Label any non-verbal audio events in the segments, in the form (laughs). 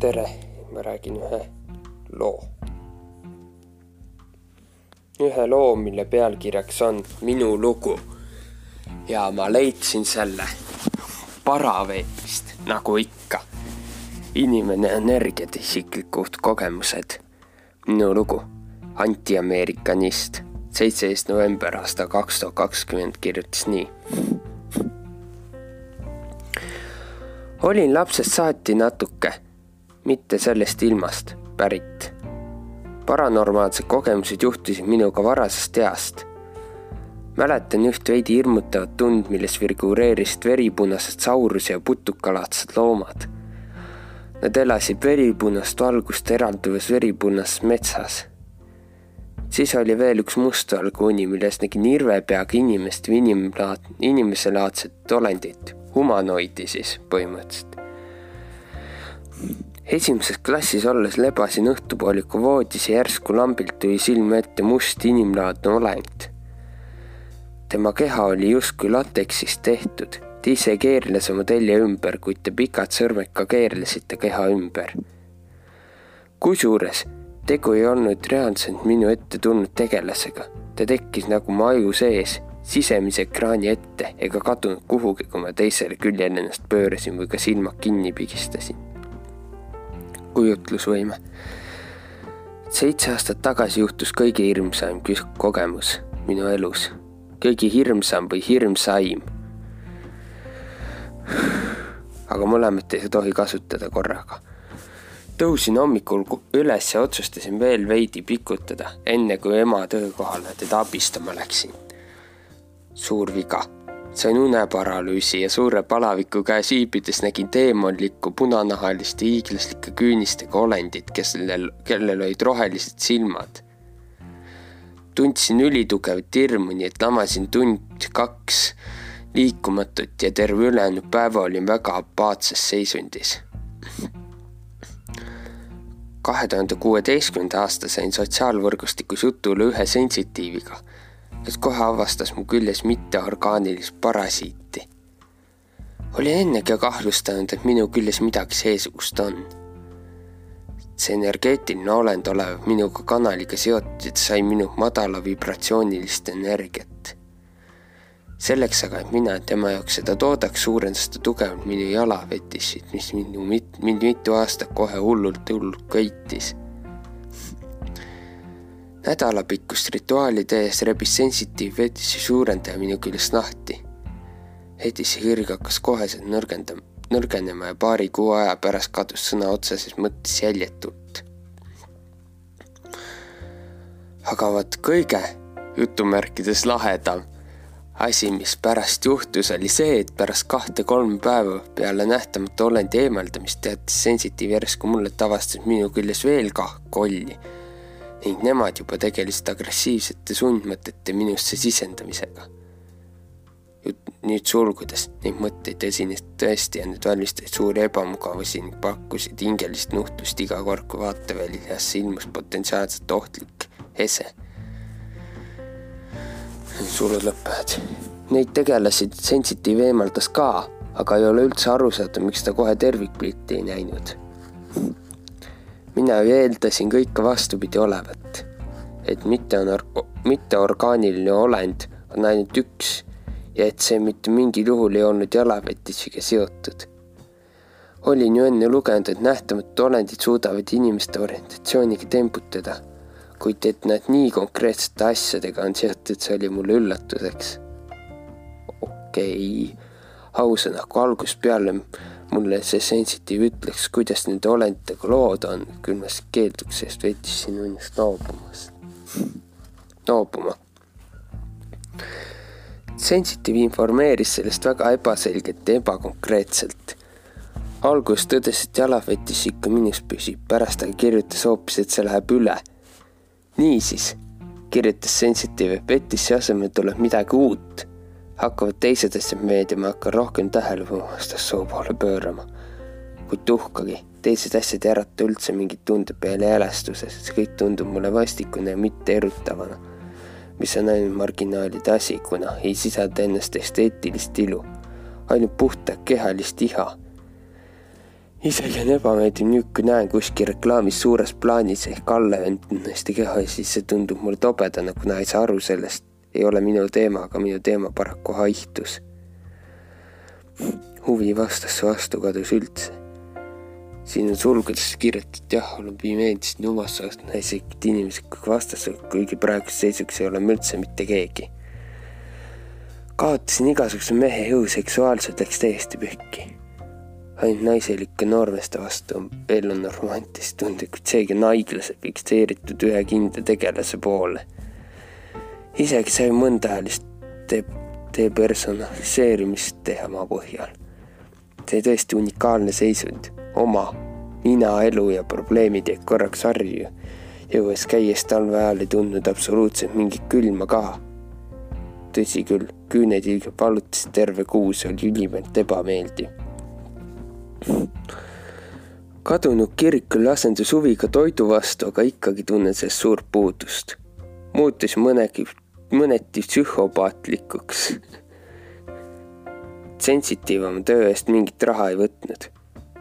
tere, ma räägin ühe loo. ühe loo, mille pealkirjaks on Minu lugu. ja ma leidsin selle paraveebist, nagu ikka. inimene, energiat, isiklikud kogemused. minu lugu, antiameerikanist, seitseteist november aasta kaks tuhat kakskümmend kirjutas nii olin lapsest saati natuke, mitte sellest ilmast pärit. paranormaalsed kogemused juhtusid minuga varasest east. mäletan üht veidi hirmutavat tund, milles figureerisid veripunased saurus ja putukalaadsed loomad. Nad elasid veripunast valgust eralduvas veripunases metsas. siis oli veel üks mustvalge uni, milles nägin irvepeaga inimest või inimlaad-, inimeselaadset olendit humanoidi siis põhimõtteliselt. Esimeses klassis olles lebasin õhtupooliku voodis ja järsku lambilt tuli silme ette must inimlaadne olend. tema keha oli justkui lateksist tehtud, ta ise keerles oma telje ümber, kuid ta pikad sõrmed ka keerlesid ta keha ümber. kusjuures tegu ei olnud reaalselt minu ette tulnud tegelasega, ta tekkis nagu mu aju sees sisemise ekraani ette ega kadunud kuhugi, kui ma teisele küljele ennast pöörasin või ka silmad kinni pigistasin. Kujutlusvõime. seitse aastat tagasi juhtus kõige hirmsam kogemus minu elus. kõige hirmsam või hirmsaim. aga mõlemat ei tohi kasutada korraga tõusin hommikul üles ja otsustasin veel veidi pikutada, enne kui ema töökohale teda abistama läksin suur viga. Sain uneparalüüsi ja suure palaviku käes viibides nägin teemonlikku punanahaliste hiiglaslike küünistega olendit, kellel, kellel olid rohelised silmad. tundsin ülitugevat hirmu, nii et lamasin tund-kaks liikumatut ja terve ülejäänud päeva olin väga apaatses seisundis kahe tuhande kuueteistkümnenda aasta sain sotsiaalvõrgustikus jutule ühe sensitiiviga kes kohe avastas mu küljes mitteorgaanilist parasiiti. olin ennegi kahtlustanud, et minu küljes midagi seesugust on. see energeetiline olend olev minuga kanaliga seotud sai minult madala vibratsioonilist energiat. selleks aga, et mina tema jaoks seda toodaks, suurendas ta tugevalt minu jalavetissit, mis minu mit-, mind mitu aastat kohe hullult, hullult köitis nädalapikkust rituaali tehes rebis sensitiiv Vetisi suurendaja minu küljest lahti. Vetisi hirg hakkas koheselt nõrgendama, nõrgenema ja paari kuu aja pärast kadus sõna otseses mõttes jäljetult. aga vot kõige jutumärkides lahedam asi, mis pärast juhtus, oli see, et pärast kahte-kolme päeva peale nähtamatu olendi eemaldamist teatas sensitiiv järsku mulle, et avastas minu küljes veel kah kolli ning nemad juba tegelesid agressiivsete sundmõtete minusse sisendamisega. nüüd sulgudes neid mõtteid esines tõesti ja need valmistasid suuri ebamugavusi ning pakkusid hingelist nuhtlust iga kord, kui vaateväljasse ilmus potentsiaalselt ohtlik ese. sulud lõpevad. Neid tegelasid Sensitive eemaldas ka, aga ei ole üldse aru saada, miks ta kohe tervikpilti ei näinud mina ju eeldasin kõike vastupidi olevat. et mitte on, mitteorgaaniline olend on ainult üks ja et see mitte mingil juhul ei olnud jalavetisega seotud. olin ju enne lugenud, et nähtamatud olendid suudavad inimeste orientatsiooniga tembutada, kuid et nad nii konkreetsete asjadega on seotud, see oli mulle üllatuseks. okei okay., ausõna, kui algusest peale mulle see sensitiiv ütleks, kuidas nende olenditega lood on, küll ma siis keelduks sellest veits sinu ennast loobumast, loobuma. sensitiiv informeeris sellest väga ebaselgelt ja ebakonkreetselt. alguses tõdes, et jalavetis ikka minus püsib, pärast aga kirjutas hoopis, et see läheb üle. niisiis, kirjutas sensitiiv, et vetisse asemel tuleb midagi uut hakkavad teised asjad meeldima, hakkan rohkem tähelepanu vastassoo poole pöörama. kuid tuhkagi, teised asjad ei ärata üldse mingit tunde peale jälestuses, see kõik tundub mulle vastikune ja mitte erutavana. mis on ainult marginaalide asi, kuna ei sisalda ennast esteetilist ilu, ainult puhta kehalist iha. isegi on ebameeldiv nüüd, kui näen kuskil reklaamis suures plaanis ehk allevendnaiste keha, siis see tundub mulle tobedana, kuna ei saa aru sellest. Ei ole minu teema, aga minu teema paraku haihtus. huvi vastasse vastu kadus üldse. siin on sulgudes kirjutatud jah, olen pimeedist numassast naislikud inimesed kõik vastased, kuigi praeguse seisuks ei ole ma üldse mitte keegi. kaotasin igasuguse mehe jõu, seksuaalselt läks täiesti pühki ainult naiselike noormeeste vastu on veel on romantilist tundlikud, seegi on haiglaselt fikseeritud ühe kindla tegelase poole. Isegi sai mõnda ajalist de-, depersonaliseerimist teha maa põhjal. see tõesti unikaalne seisund, oma mina, elu ja probleemid jäid korraks harju. jõues käies talve ajal ei tundnud absoluutselt mingit külma ka. tõsi küll, küüned ilmselt valutasid terve kuu, see oli ülimalt ebameeldiv kadunud kirikul asendus huviga toidu vastu, aga ikkagi tunnen sellest suurt puudust. muutus mõnegi, mõneti psühhopaatlikuks. sensitiivama töö eest mingit raha ei võtnud.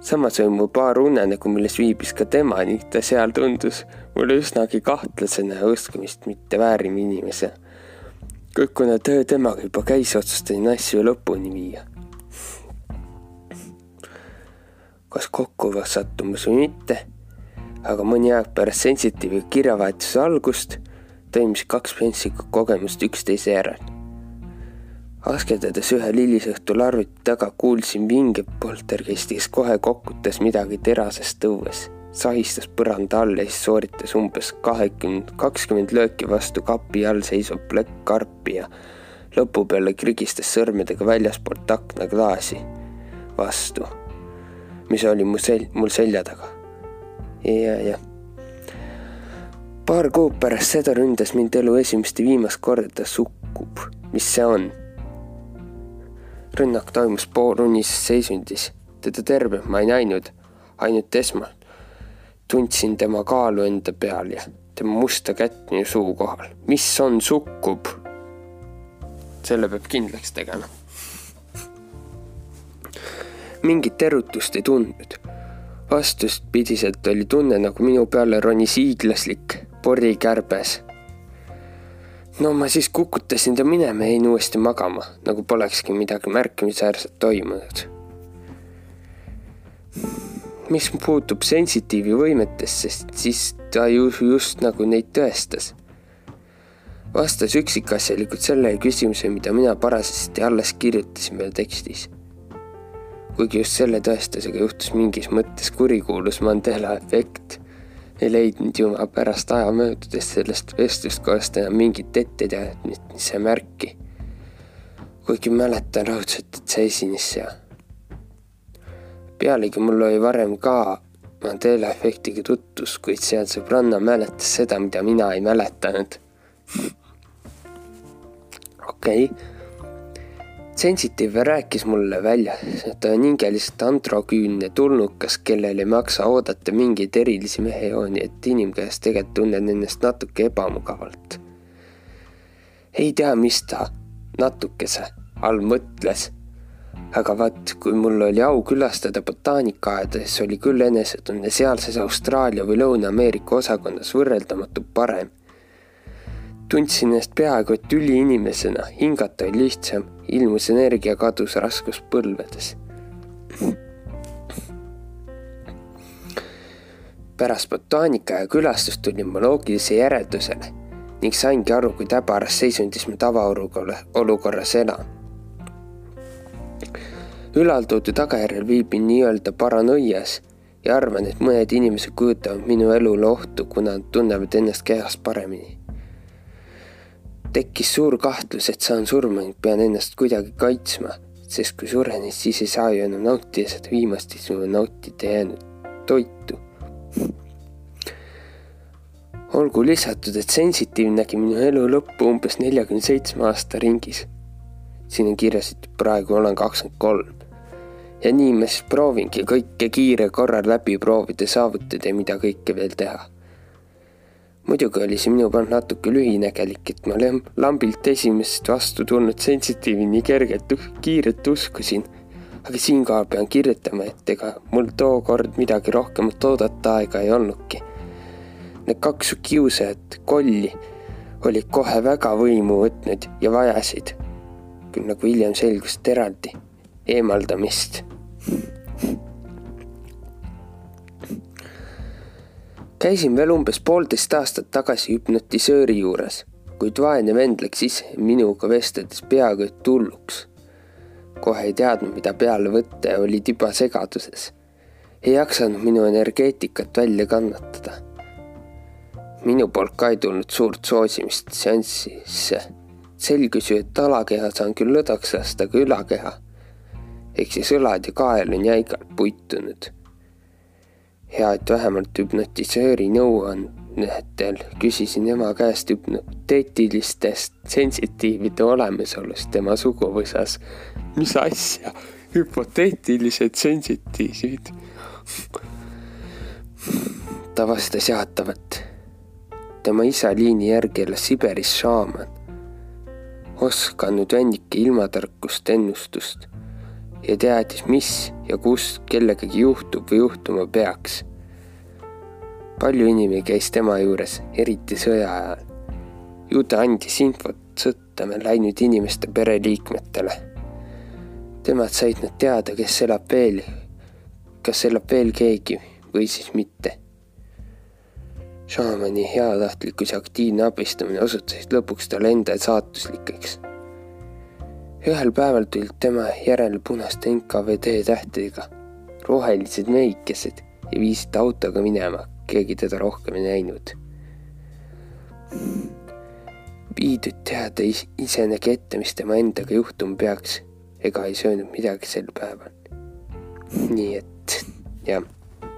samas oli mul paar unenägu, milles viibis ka tema ning ta seal tundus mulle üsnagi kahtlasena ja uskumist mitte vääriv inimesena. kuid kuna töö temaga juba käis, otsustasin asju lõpuni viia kas kokkuvõttes sattumus või mitte, aga mõni aeg pärast Sensitiivi kirjavahetuse algust toimus kaks pentslikku kogemust üksteise järel. askeldades ühel hilisõhtul arvuti taga kuulsin vinge poltergeisti, kes kohe kokutas midagi terasest õues, sahistas põranda all ja siis sooritas umbes kahekümne, kakskümmend lööki vastu kapi all seisvat plekk-karpi ja lõpu peale krigistas sõrmedega väljaspoolt aknaklaasi vastu mis oli mu sel-, mul selja taga. ja, jah. Paar kuud pärast seda ründas mind elu esimest ja viimast korda sukkub. mis see on? rünnak toimus poolunises seisundis. teda terve ma ei näinud, ainult esmalt. tundsin tema kaalu enda peal ja tema musta kätt minu suu kohal. mis on sukkub? selle peab kindlaks tegema mingit erutust ei tundnud. vastuspidiselt oli tunne, nagu minu peale ronis hiiglaslik porikärbes. no ma siis kukutasin ta minema ja jäin uuesti magama, nagu polekski midagi märkimisväärset toimunud. mis puutub sensitiivi võimetesse, siis ta ju just nagu neid tõestas vastas üksikasjalikult sellele küsimusele, mida mina parasjagu alles kirjutasin veel tekstis kuigi just selle tõestusega juhtus mingis mõttes kurikuulus Mandela efekt, ei leidnud ju ma pärast aja möödudes sellest vestluskohast enam mingit etteteadmisse märki. kuigi mäletan raudselt, et see esines seal. pealegi mul oli varem ka Mandela efektiga tutvus, kuid seal sõbranna mäletas seda, mida mina ei mäletanud. (laughs) okei okay Sensitive rääkis mulle välja, et ta on hingeliselt androküünne tulnukas, kellel ei maksa oodata mingeid erilisi mehejooni, et inimkäes tegelikult tunnen ennast natuke ebamugavalt. ei tea, mis ta natukese all mõtles. aga vaat, kui mul oli au külastada botaanikaaeda, siis oli küll enesetunne sealses Austraalia või Lõuna-Ameerika osakonnas võrreldamatult parem tundsin ennast peaaegu et üliinimesena, hingata oli lihtsam, ilmus energia kadus raskus põlvedes. pärast botaanika ja külastust tulin ma loogilise järeldusele ning saingi aru, kui täbaras seisundis ma tavaolukorras elan. ülaltoodu tagajärjel viibin nii-öelda paranoias ja arvan, et mõned inimesed kujutavad minu elule ohtu, kuna nad tunnevad ennast kehas paremini tekkis suur kahtlus, et saan surma ning pean ennast kuidagi kaitsma, sest kui suren, siis ei saa ju enam nautida seda viimast, siis mul nautida jäänud toitu. olgu lisatud, et Sensitive nägi minu elu lõppu umbes neljakümne seitsme aasta ringis. siin on kirjas, et praegu olen kakskümmend kolm. ja nii ma siis proovingi kõike kiire korral läbi proovida, saavutada ja mida kõike veel teha muidugi oli see minu poolt natuke lühinägelik, et ma lambilt esimesest vastu tulnud sensitiivi nii kergelt, kiirelt uskusin. aga siinkohal pean kirjutama, et ega mul tookord midagi rohkemat oodata aega ei olnudki. Need kaks kiusajat kolli olid kohe väga võimu võtnud ja vajasid, küll nagu hiljem selgus, et eraldi eemaldamist. Käisin veel umbes poolteist aastat tagasi hüpnotisööri juures, kuid vaene vend läks ise minuga vesteldes peaaegu et hulluks. kohe ei teadnud, mida peale võtta ja oli tiba segaduses. ei jaksanud minu energeetikat välja kannatada. minu poolt ka ei tulnud suurt soosimist seansisse. selgus ju, et alakeha saan küll lõdvaks lasta, aga ülakeha ehk siis õlad ja kael on jäigalt puitunud hea, et vähemalt hüpnotisööri nõuannetel küsisin ema käest hüpnoteetilistest sensitiivide olemasolust tema suguvõsas. mis asja, hüpoteetilised sensitiivid? ta vastas jaatavat. tema isa liini järgi elas Siberis šaaman, osanud vännike ilmatarkust ennustust ja teadis, mis ja kus kellegagi juhtub või juhtuma peaks. palju inimesi käis tema juures, eriti sõja ajal. ju ta andis infot sõtta läinud inimeste pereliikmetele. Temad said nad teada, kes elab veel, kas elab veel keegi või siis mitte. šaamani heatahtlikkus ja aktiivne abistamine osutusid lõpuks talle enda saatuslikeks ühel päeval tulid tema järele punaste NKVD tähtedega rohelised meikesed ja viisid autoga minema, keegi teda rohkem ei näinud. viidud teada ise nägi ette, mis tema endaga juhtuma peaks, ega ei söönud midagi sel päeval. nii et jah,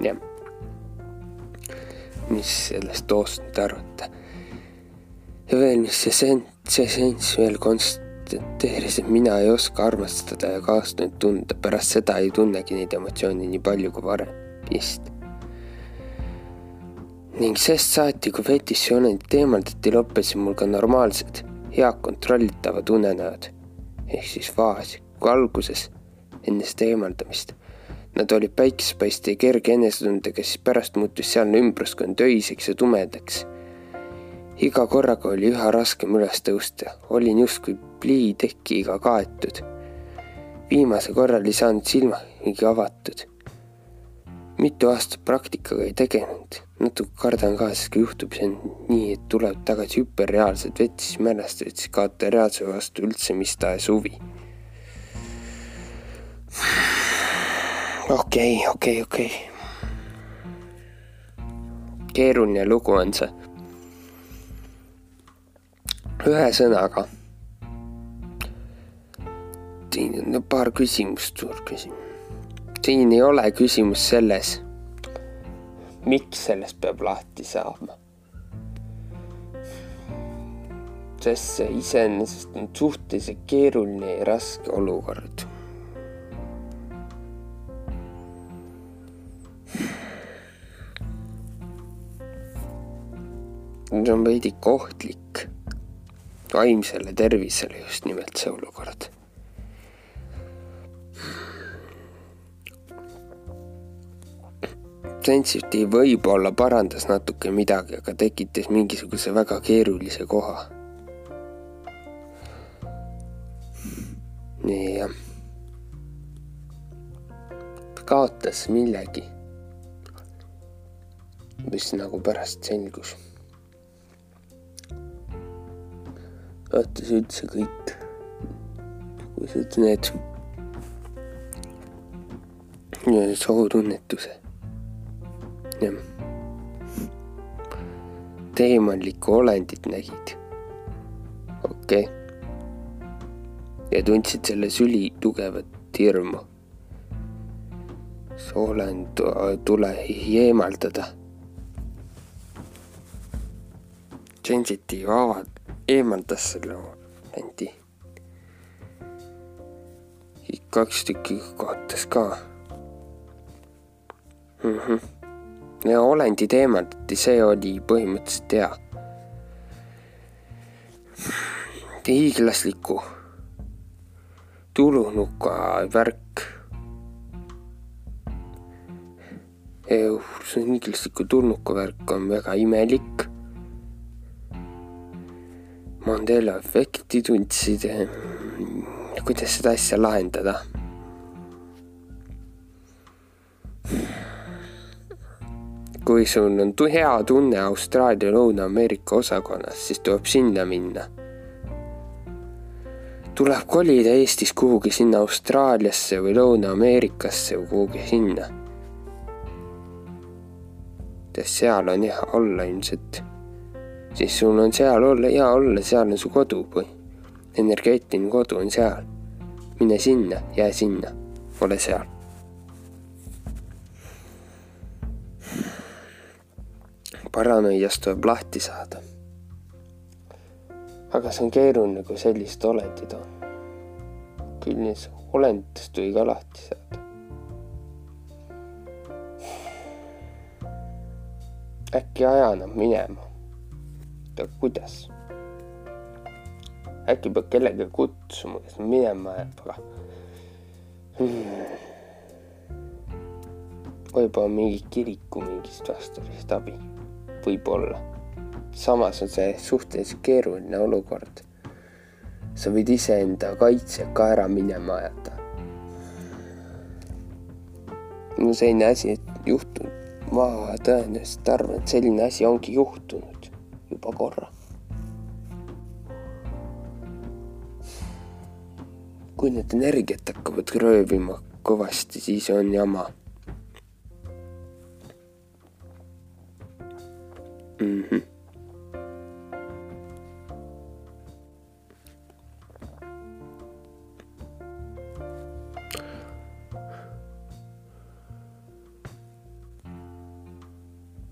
jah. mis sellest toost nüüd arvata? ja veel, mis see sent-, see senss veel konst-, konstateeris, et mina ei oska armastada ja kaastunnet tunda, pärast seda ei tunnegi neid emotsioone nii palju kui varem, vist. ning sest saati, kui fetišiolendid eemaldati, lõppesid mul ka normaalsed, head kontrollitavad unenäod ehk siis faas, kui alguses, enne seda eemaldamist Nad olid päikesepaiste ja kerge enesetundega, siis pärast muutus sealne ümbruskond öiseks ja tumedaks. Iga korraga oli üha raskem üles tõusta, olin justkui pliitekiga kaetud. viimase korral ei saanud silmagi avatud. mitu aastat praktikaga ei tegelenud, natuke kardan ka, sest kui juhtub see nii, et tuleb tagasi hüperreaalsed vett, siis mälestused, siis kaotab reaalsuse vastu üldse mis tahes huvi. okei okay,, okei okay,, okei okay. keeruline lugu on see. Ühesõnaga siin paar küsimust, suur küsimus. siin ei ole küsimus selles, miks sellest peab lahti saama. sest see iseenesest on suhteliselt keeruline ja raske olukord. see on veidi ohtlik vaimsele tervisele just nimelt see olukord Sensitiiv võib-olla parandas natuke midagi, aga tekitas mingisuguse väga keerulise koha. nii jah. kaotas millegi, mis nagu pärast selgus. Kaotas üldse kõik, kuidas need sohutunnetuse jah. teemanlikku olendit nägid. okei okay.. ja tundsid selles ülitugevat hirmu. soolend tule eemaldada. sensitiiv avad-, eemaldas selle vendi. kaks tükki kohtas ka mm. -hmm. ja olendid eemaldati, see oli põhimõtteliselt hea. hiiglasliku tulunuka värk hiiglasliku tulnuka värk on väga imelik Mandela efekti tundsid. kuidas seda asja lahendada? kui sul on hea tunne Austraalia Lõuna-Ameerika osakonnas, siis tuleb sinna minna. tuleb kolida Eestis kuhugi sinna Austraaliasse või Lõuna-Ameerikasse või kuhugi sinna. sest seal on hea olla ilmselt. Siis sul on seal olla, hea olla, seal on su kodu või energeetiline kodu on seal. mine sinna, jää sinna, ole seal paranoiast tuleb lahti saada. aga see on keeruline, kui sellised olendid on. küll neist olenditest tuli ka lahti saada. äkki aja nad minema. Aga kuidas? äkki peab kellegagi kutsuma, kes minema ajab, aga hmm. võib-olla mingi kiriku mingist vastasest abi võib-olla. samas on see suhteliselt keeruline olukord. sa võid iseenda kaitse ka ära minema ajada. no selline asi juhtunud, ma tõenäoliselt arvan, et selline asi ongi juhtunud juba korra. kui need energiat hakkavad röövima kõvasti, siis on jama mm. -hmm.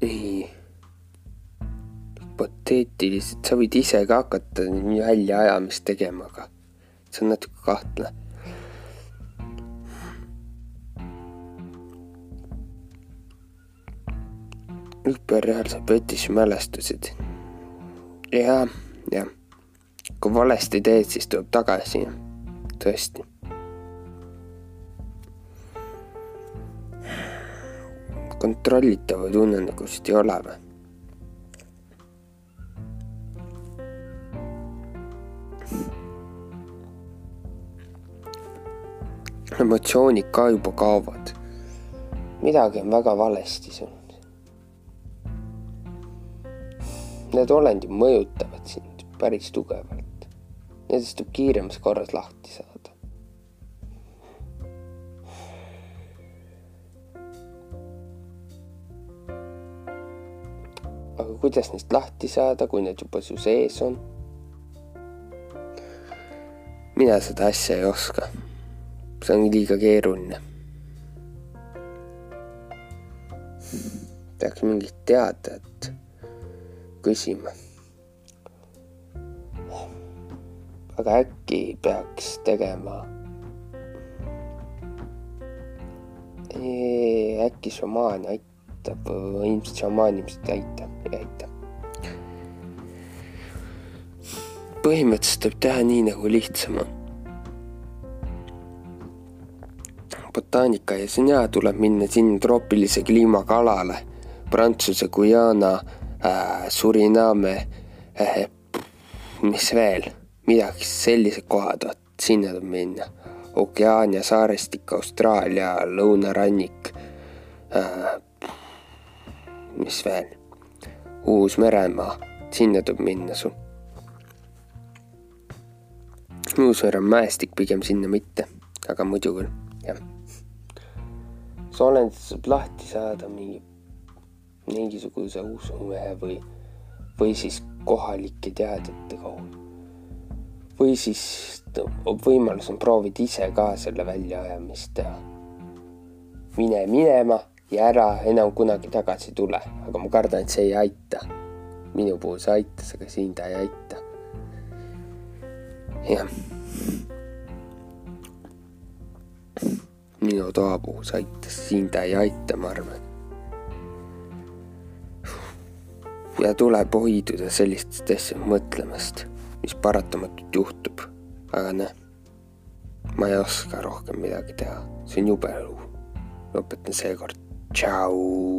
ei, hüpoteetiliselt, sa võid ise ka hakata väljaajamist tegema, aga see on natuke kahtlane hüperreaalse petissi mälestused. jah, jah. kui valesti teed, siis tuleb tagasi. tõesti. kontrollitavaid unenägusid ei ole või? Emotsioonid ka juba kaovad. midagi on väga valesti sul. Need olendid mõjutavad sind päris tugevalt. Nendest tuleb kiiremas korras lahti saada. aga kuidas neist lahti saada, kui need juba su sees on? mina seda asja ei oska. See on liiga keeruline. peaks mingit teadjat küsima. aga äkki peaks tegema. äkki šamaan aitab, ilmselt šamaan ilmselt ei aita, ei aita. põhimõtteliselt tuleb teha nii, nagu lihtsam on. Botaanika ja hea, tuleb minna sinna troopilise kliimaga alale, Prantsuse Guyana äh, Suriname äh,, mis veel, midagi sellised kohad, vot sinna tuleb minna. Okeaania saarestik, Austraalia lõunarannik äh,. mis veel, Uus-Meremaa, sinna tuleb minna sul. Uus-Mere mäestik pigem sinna mitte, aga muidu küll, jah. soolendist saab lahti saada mingi mingisuguse usumehe või, või siis kohalike teadjate kaudu. või siis võimalus on proovida ise ka selle väljaajamist teha. mine minema ja ära enam kunagi tagasi tule, aga ma kardan, et see ei aita. minu puhul see aitas, aga siin ta ei aita. jah. Minu toa puhul see aitas, siin ta ei aita, ma arvan ja tuleb hoiduda sellistest asjadest mõtlemast, mis paratamatult juhtub. aga noh, ma ei oska rohkem midagi teha, see on jube õlu. lõpetan seekord tšau.